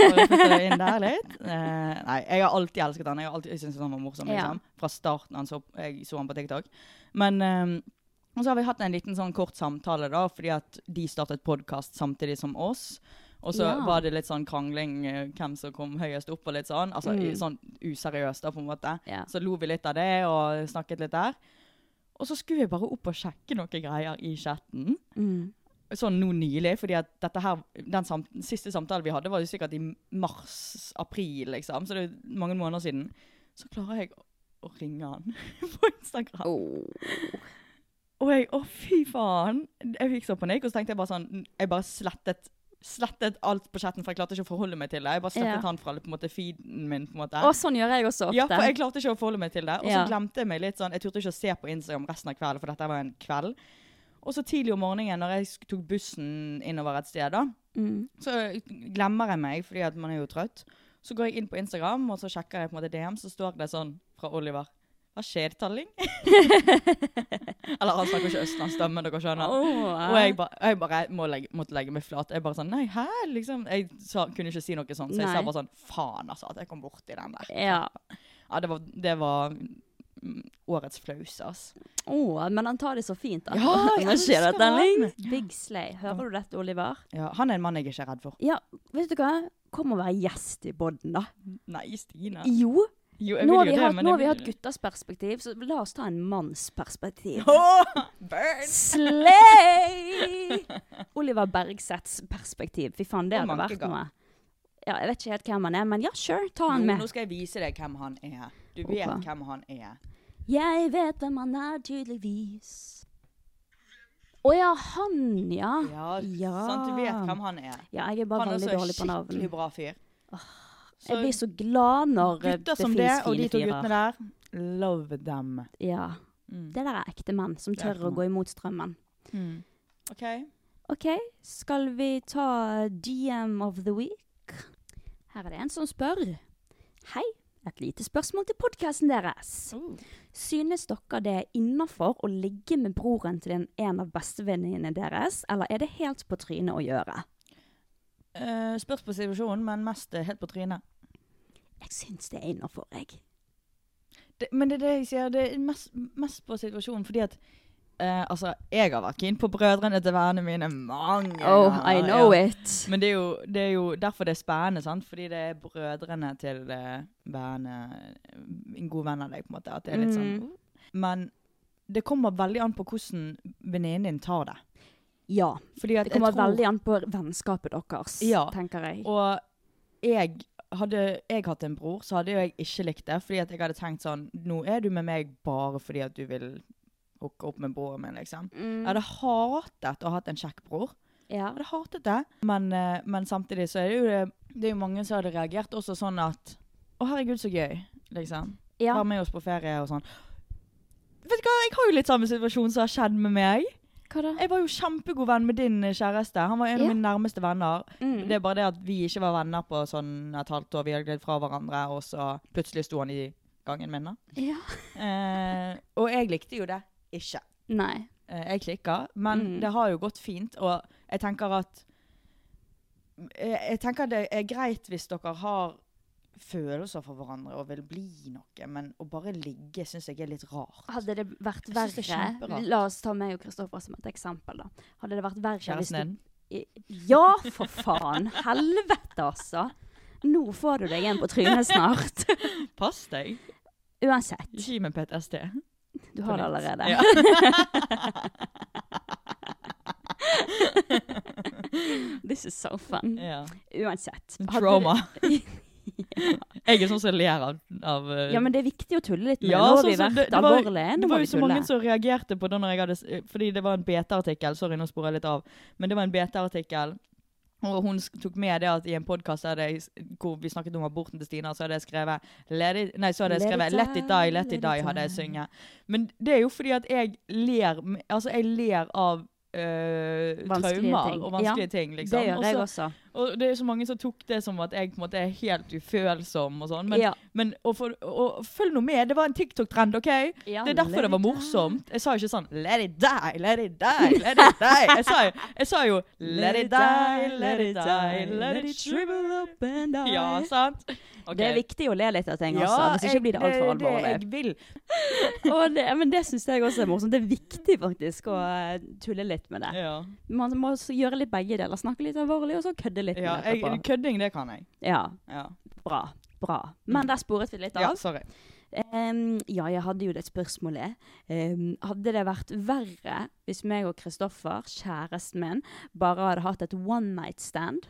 Bare putte det inn der litt. [laughs] Eh, nei, jeg har alltid elsket han. Jeg har alltid syntes han var morsom, Ja. liksom. Fra starten han så, jeg så han på TikTok. Men eh, så har vi hatt en liten sånn kort samtale, da, fordi at de startet podkast samtidig som oss. Og så Ja. var det litt sånn krangling eh, hvem som kom høyest opp og litt sånn. Altså Mm. sånn useriøst, da, på en måte. Ja. Så lo vi litt av det og snakket litt der. Og så skulle jeg bare opp og sjekke noen greier i chatten. Mm. Sånn nå nylig, fordi at dette her, den sam siste samtalen vi hadde var jo sikkert i mars-april, liksom. Så det er mange måneder siden. Så klarer jeg å, å ringe han [laughs] på Instagram. Oh. Og jeg, å fy faen. Jeg fikk så panikk, og så tenkte jeg bare sånn, jeg bare slettet slettet alt på chatten, for jeg klarte ikke å forholde meg til det. Jeg bare slettet Ja. han fra på en måte, feeden min. på en måte. Og sånn gjør jeg også ofte. Ja, for jeg klarte ikke å forholde meg til det. Og så Ja. glemte jeg meg litt sånn Jeg turte ikke å se på Instagram resten av kvelden, for dette var en kveld. Og så tidlig om morgenen, når jeg tok bussen innover et sted, da, Mm. så glemmer jeg meg, fordi at man er jo trøtt. Så går jeg inn på Instagram, og så sjekker jeg på en måte DM, så står det sånn fra Oliver. Hva skjer, Talling? [laughs] Eller han snakker ikke østlandsstemme, dere skjønner. Oh, Og jeg, ba, jeg bare må legge, måtte legge meg flat. Jeg bare sånn Nei, hæ? Liksom. Jeg sa, kunne ikke si noe sånt, så jeg Nei. sa bare sånn Faen, altså, at jeg kom borti den der. Ja. Ja, det var, det var mm, årets flause, ass. Oh, men han tar det så fint, da. Ja, [laughs] jeg elsker det, Ling? Big Slay. Hører du dette, Oliver? Ja, han er en mann jeg ikke er redd for. Ja, vet du hva? Kom og vær gjest i podden, da. Nei, Stine. Jo, Jo, jeg Nå har vi, det, hatt, nå har vi hatt guttas perspektiv, så la oss ta en manns perspektiv. [laughs] Burn! Slay! Oliver Bergseths perspektiv. Fy faen, det Og hadde vært noe. Ja, jeg vet ikke helt hvem han er, men ja, sure, ta han med. nå skal jeg vise deg hvem han er. Du vet Ok. hvem han er. Jeg vet hvem han er, tydeligvis. Å ja, han, ja. Ja, Ja. sant? Du vet hvem han er. Ja, jeg er bare Han er veldig også dårlig på navn. skikkelig bra fyr. Jeg blir så glad når gutter det som det, finnes og de fine to guttene fyrer. der, love them. Ja. Mm. Det der er ekte menn som tør å gå imot strømmen. Mm. OK. OK, skal vi ta DM of the week? Her er det en som spør. Hei, et lite spørsmål til podkasten deres. Uh. Synes dere det er innafor å ligge med broren til en, en av bestevenninnene deres, eller er det helt på trynet å gjøre? Uh, spørs på situasjonen, men mest helt på trynet. Jeg syns det er innafor, jeg. Det, men det er det jeg sier, det er mest, mest på situasjonen, fordi at eh, Altså, jeg har vært keen på brødrene til vennene mine mange Oh, I know ja. it. Men det er, jo, det er jo derfor det er spennende, sant? Fordi det er brødrene til uh, vennene En god venn av deg, på en måte. At det er litt sånn Mm. Men det kommer veldig an på hvordan venninnen din tar det. Ja. Fordi at Det kommer tror, veldig an på vennskapet deres, Ja. tenker jeg. Og jeg hadde jeg hatt en bror, så hadde jo jeg ikke likt det. Fordi at jeg hadde tenkt sånn Nå er du med meg bare fordi at du vil hooke opp med broren min, liksom. Mm. Jeg hadde hatet å ha hatt en kjekk bror. Ja. Jeg hadde hatet det. Men, eh, men samtidig så er det jo det, det er jo mange som hadde reagert også sånn at Å, herregud, så gøy. Liksom. ja. Være med oss på ferie og sånn. Vet du hva, jeg har jo litt samme situasjon som har skjedd med meg. Hva da? Jeg var jo kjempegod venn med din eh, kjæreste. Han var en Ja. av mine nærmeste venner. Mm. Det er bare det at vi ikke var venner på sånn et halvt år. Vi hadde glidd fra hverandre, og så plutselig sto han i gangen min. da. Ja. Eh, og jeg likte jo det ikke. Nei. Eh, jeg klikka, men Mm. det har jo gått fint, og jeg tenker at jeg, jeg tenker det er greit hvis dere har følelser for hverandre og vil bli noe, men å bare ligge syns jeg er litt rart. Hadde det vært verre det. La oss ta meg og Kristoffer som et eksempel, da. Hadde det vært verre Kjæresten din? Ja, for faen! Helvete, altså! Nå får du deg en på trynet snart. [laughs] Pass deg. Uansett. Gi meg PTSD. Du har det allerede. Ja. [laughs] This is so fun. Yeah. Uansett. Trauma. [laughs] Jeg er sånn som ler av, av eh, Ja, men det er viktig å tulle litt med Ja, det. Nå har sånn vi vært det- det var- alvorlige. Det var jo så tulle. mange som reagerte på det når jeg hadde Fordi det var en BT-artikkel. Sorry, nå sporer jeg litt av. Men det var en BT-artikkel. Og hun tok med det at i en podkast hvor vi snakket om aborten til Stina, så hadde jeg skrevet Let it, Nei, så hadde jeg skrevet Let it die, die, let let it it die, hadde jeg sunget. Men det er jo fordi at jeg ler Altså, jeg ler av øh, traumer ting. og vanskelige ting, liksom. Det gjør jeg også. Og det er så mange som tok det som at jeg på en måte er helt ufølsom og sånn. Men, ja. men og for, og, følg nå med, det var en TikTok-trend, OK? Ja, Det er derfor det var morsomt. Jeg sa jo ikke sånn Let it die, let it die, let it die. [laughs] Jeg sa jeg sa jo Let it die, let it die, let it shrivel up and die. Ja, sant? Okay. Det er viktig å le litt av ting Ja, også, hvis ikke jeg- blir det altfor alvorlig. det jeg vil. [laughs] Det, men det syns jeg også er morsomt. Det er viktig faktisk å eh, tulle litt med det. Ja, Man må gjøre litt begge deler. Snakke litt alvorlig, og så kødde litt ja med det jeg, kødding, det kan jeg. Ja, Ja, bra. Bra. Men der sporet vi litt av. ja sorry. Um, ja, jeg hadde jo det spørsmålet. Um, hadde det vært verre hvis meg og Kristoffer, kjæresten min, bare hadde hatt et one night stand?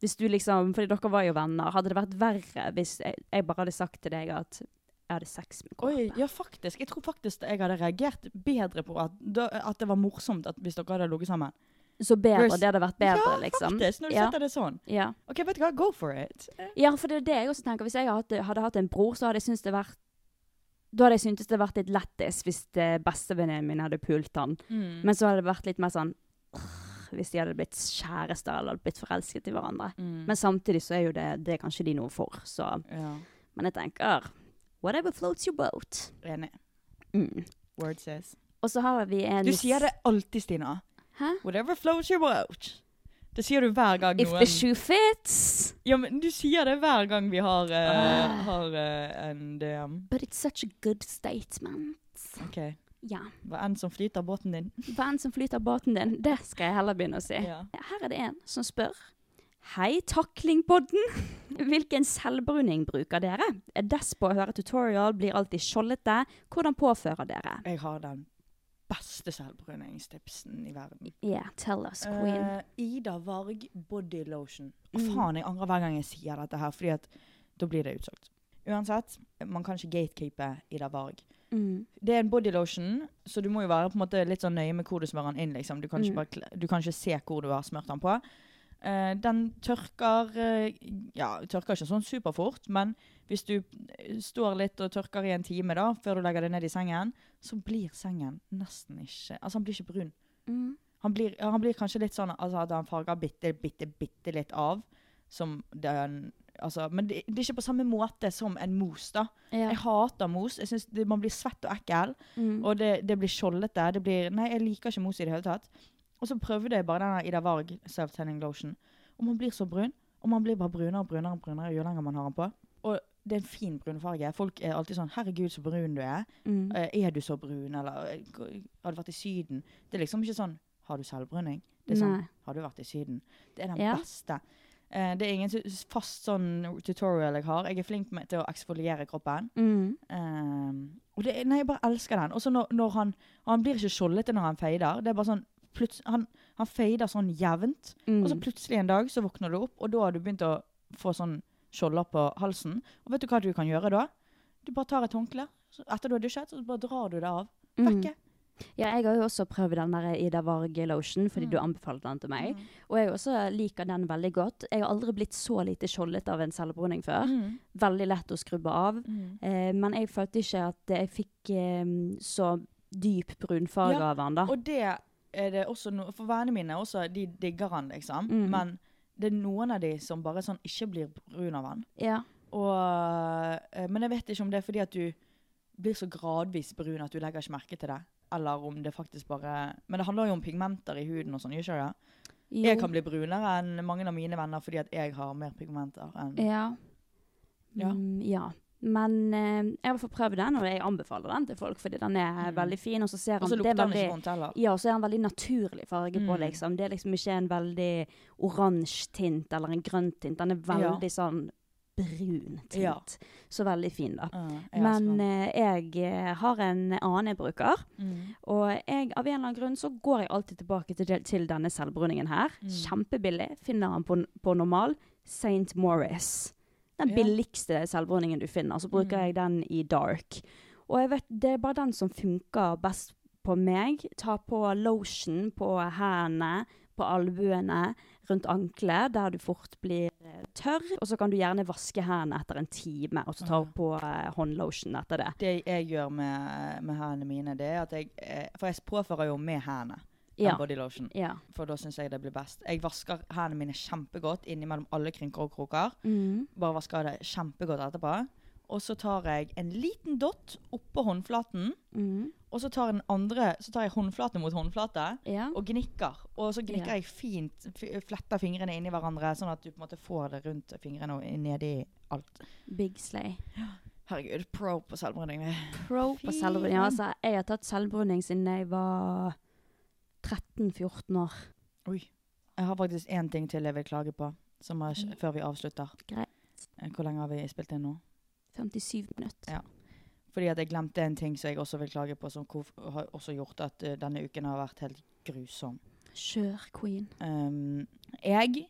Hvis du liksom, fordi dere var jo venner, hadde det vært verre hvis jeg, jeg bare hadde sagt til deg at jeg hadde sex med Oi, Kåpe? ja faktisk. Jeg tror faktisk jeg hadde reagert bedre på at, at det var morsomt at hvis dere hadde ligget sammen. Så bedre, Vers- det hadde vært bedre, ja, liksom. faktisk, når du Ja. setter det sånn. Ja. OK, vet du hva, go for it. ja, for det er det jeg også tenker. Hvis jeg hadde hadde hatt en bror, så hadde jeg syntes det vært da hadde jeg syntes det vært litt lættis hvis eh, bestevenninnen min hadde pult han. Mm. Men så hadde det vært litt mer sånn Hvis de hadde blitt kjærester eller blitt forelsket i hverandre. Mm. Men samtidig så er jo det, det er kanskje de noe for. Så. ja, Men jeg tenker whatever floats your boat. enig. Mm. Word says. Og så har vi en Du sier det alltid, Stina. Hæ? Whatever floats your boat. Det sier du hver gang If noen the shoe fits. Ja, men du sier det hver gang vi har, uh, Ah. har uh, en DM. But it's such a good statement. OK. Ja. Hva enn som flyter båten din. [laughs] Hva enn som flyter båten din, det skal jeg heller begynne å si. Ja. Her er det en som spør. Hei, Taklingpodden! [laughs] Hvilken selvbruning bruker dere? Er dess på å høre tutorial, blir alltid skjoldete. Hvordan påfører dere? Jeg har den beste selvbruningstipsen i verden. Yeah, tell us, queen. Uh, Ida Varg body lotion. Mm. faen, jeg angrer hver gang jeg sier dette her, fordi at da blir det utsolgt. Uansett, man kan ikke gatekeepe Ida Varg. Mm. Det er en body lotion, så du må jo være litt sånn nøye med hvor du smører den inn. liksom. Du kan Mm. bare, du kan ikke se hvor du har smørt den på. Eh, den tørker eh, Ja, tørker ikke sånn superfort, men hvis du eh, står litt og tørker i en time da, før du legger deg ned i sengen, så blir sengen nesten ikke Altså, han blir ikke brun. Mm. Han blir, han blir kanskje litt sånn altså, at han farger bitte, bitte, bitte litt av. Som den Altså, men det, det er ikke på samme måte som en mos, da. Ja. Jeg hater mos. Jeg synes det, Man blir svett og ekkel. Mm. Og det, det blir skjoldete. Det blir, nei, jeg liker ikke mos i det hele tatt. Og så prøvde jeg bare denne Ida Varg self-tanning lotion. Og man blir så brun. Og man blir bare brunere og brunere og brunere jo lenger man har den på. Og det er en fin brunfarge. Folk er alltid sånn 'Herregud, så brun du er'. Mm. Eh, er du så brun? Eller eh, har du vært i Syden? Det er liksom ikke sånn 'Har du selvbruning?' Det er sånn Nei. 'Har du vært i Syden?' Det er den Ja. beste. Eh, det er ingen fast sånn tutorial jeg har. Jeg er flink med, til å eksfoliere kroppen. Mm. Um, og det, nei, jeg bare elsker den. Og så når, når han Han blir ikke skjoldete når han feider. Det er bare sånn han, han feider sånn jevnt. Mm. Og så plutselig en dag så våkner du opp, og da har du begynt å få sånn skjolder på halsen. Og vet du hva du kan gjøre da? Du bare tar et håndkle. Etter du har dusjet, så bare drar du det av. Mm. Vekke. Ja, jeg har jo også prøvd den der Ida Varg lotion, fordi Mm. du anbefalte den til meg. Og jeg også liker den veldig godt. Jeg har aldri blitt så lite skjoldet av en selvbruning før. Mm. Veldig lett å skrubbe av. Mm. Eh, men jeg følte ikke at jeg fikk eh, så dyp brunfarge Ja, av den da. Og det er det også no For vennene mine også, de digger han, liksom. Mm. Men det er noen av de som bare sånn ikke blir brun av han. Ja. Og, eh, men jeg vet ikke om det er fordi at du blir så gradvis brun at du legger ikke merke til det. Eller om det faktisk bare Men det handler jo om pigmenter i huden og sånn, gjør ikke det? Jo. Jeg kan bli brunere enn mange av mine venner fordi at jeg har mer pigmenter enn Ja. Ja. Mm, ja. Men eh, jeg har fått prøvd den, og jeg anbefaler den til folk, fordi den er Mm. veldig fin. Og så ser han det lukter er den veldig, ikke vondt heller. Ja, og så er den veldig naturlig farge på, Mm. liksom. Det er liksom ikke en veldig oransje tint eller en grønn tint. Den er veldig sånn brun tint. Ja. Så veldig fin, da. Ja, jeg Men eh, jeg eh, har en annen jeg bruker, Mm. og jeg, av en eller annen grunn så går jeg alltid tilbake til, til denne selvbruningen her. Mm. Kjempebillig. Finner den på, på normal. St. Morris. Den billigste selvbruningen du finner. Så bruker Mm. jeg den i dark. Og jeg vet, det er bare den som funker best på meg. Ta på lotion på hendene, på albuene, rundt ankelet, der du fort blir eh, tørr. Og så kan du gjerne vaske hendene etter en time, og så ta på eh, håndlotion etter det. Det jeg gjør med, med hendene mine, det er at jeg eh, For jeg påfører jo med hendene Ja. enn body lotion. Ja. For da syns jeg det blir best. Jeg vasker hendene mine kjempegodt innimellom alle krynker og kroker. Mm. Bare vasker det kjempegodt etterpå. Og så tar jeg en liten dott oppå håndflaten. Mm. Og så tar, andre, så tar jeg håndflate mot håndflate Ja. og gnikker. Og så gnikker Ja. jeg fint, fletter fingrene inni hverandre, sånn at du på en måte får det rundt fingrene og nedi alt. Big slay. Herregud, pro på selvbruning. Pro på selvbruning. Altså, jeg har tatt selvbruning siden jeg var 13-14 år. Oi. Jeg har faktisk én ting til jeg vil klage på, som er, Mm. før vi avslutter. Greit. Eh, Hvor lenge har vi spilt inn nå? 57 minutter. Ja. Fordi at jeg glemte en ting som jeg også vil klage på, som har også gjort at uh, denne uken har vært helt grusom. Kjør, queen. Um, jeg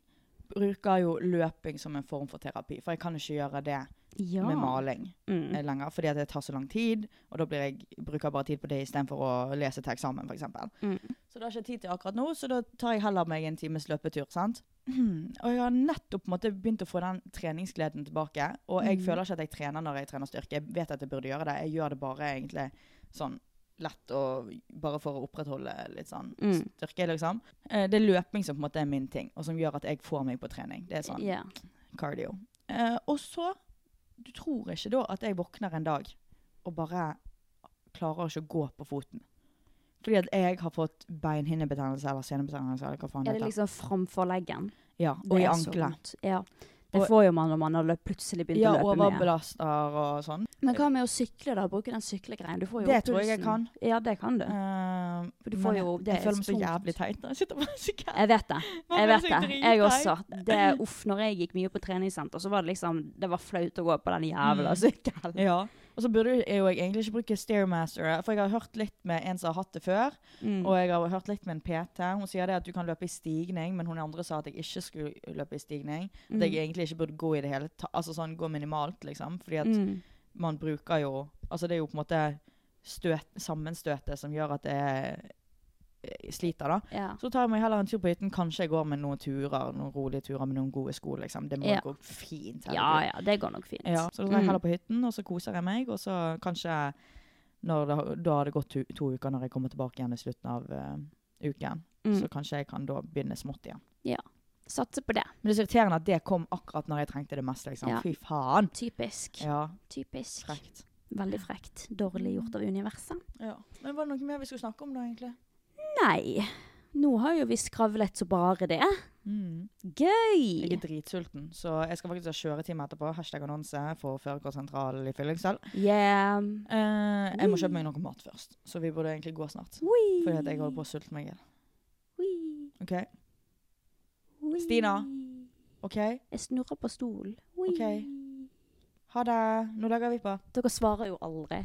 bruker jo løping som en form for terapi, for jeg kan ikke gjøre det Ja. med maling Mm. eh, lenger, fordi at det tar så lang tid, og da blir jeg, bruker jeg bare tid på det istedenfor å lese til eksamen, f.eks. Mm. Så det har jeg ikke tid til akkurat nå, så da tar jeg heller meg en times løpetur. sant? [clears throat] Og jeg har nettopp måte, begynt å få den treningsgleden tilbake. Og jeg mm. føler ikke at jeg trener når jeg trener styrke. Jeg vet at jeg burde gjøre det. Jeg gjør det bare egentlig sånn lett og bare for å opprettholde litt sånn Mm. styrke, liksom. Eh, Det er løping som på en måte er min ting, og som gjør at jeg får meg på trening. Det er sånn yeah. cardio. Eh, og så Du tror ikke da at jeg våkner en dag og bare klarer ikke å gå på foten. Fordi at jeg har fått beinhinnebetennelse eller senebetennelse eller hva faen Er det liksom framfor leggen? Ja, Det og i ankelet. Ja. Det Og- får jo man når man har plutselig begynt Ja, å løpe mye. overbelaster og sånn. Men hva med å sykle, da? Bruke den syklegreien? Du får jo Det tror jeg jeg kan. Ja, det kan du. Uh, du får jo- det Jeg er føler meg så jævlig teit når jeg sitter på sykkel. Jeg vet det. [laughs] Jeg vet det. Jeg også. Det, uff, når jeg gikk mye på treningssenter, så var det liksom Det var flaut å gå på den jævla Mm. sykkelen. Ja. Og så burde jeg jo egentlig ikke bruke Stairmaster, for jeg har hørt litt med en som har hatt det før. Mm. Og jeg har hørt litt med en PT. Hun sier det at du kan løpe i stigning, men hun andre sa at jeg ikke skulle løpe i stigning. At Mm. jeg egentlig ikke burde gå i det hele tatt. Altså sånn gå minimalt, liksom. Fordi at Mm. man bruker jo Altså det er jo på en måte støt, sammenstøtet som gjør at det er, eh, sliter, da. Ja. Så tar jeg meg heller en tur på hytten. Kanskje jeg går med noen turer, noen rolige turer med noen gode sko, liksom. Det må Ja. gå fint. ja herregud. ja, det går nok fint. Ja, så da tar jeg Mm. heller på hytten, og så koser jeg meg. Og så kanskje når det, Da har det gått to, to uker når jeg kommer tilbake igjen i slutten av uh, uken. Mm. Så kanskje jeg kan da begynne smått igjen. Ja. Satse på det. Men det er så irriterende at det kom akkurat når jeg trengte det mest. liksom. Ja. Fy faen. Typisk. Ja, Typisk. frekt. Veldig frekt. Dårlig gjort av universet. Ja. Men var det noe mer vi skulle snakke om da, egentlig? Nei. Nå har jo vi skravlet så bare det. Mm. Gøy! Jeg er dritsulten, så jeg skal faktisk ha kjøretime etterpå. Hashtag annonse for Førerkortsentralen i Fyllingsdal. Yeah. Eh, jeg må kjøpe meg noe mat først, så vi burde egentlig gå snart. Wee. Fordi at jeg holder på å sulte meg i hjel. OK? Wee. Stina? OK? Jeg snurrer på stolen. Ok. Ha det. Nå lager vi på. Dere svarer jo aldri.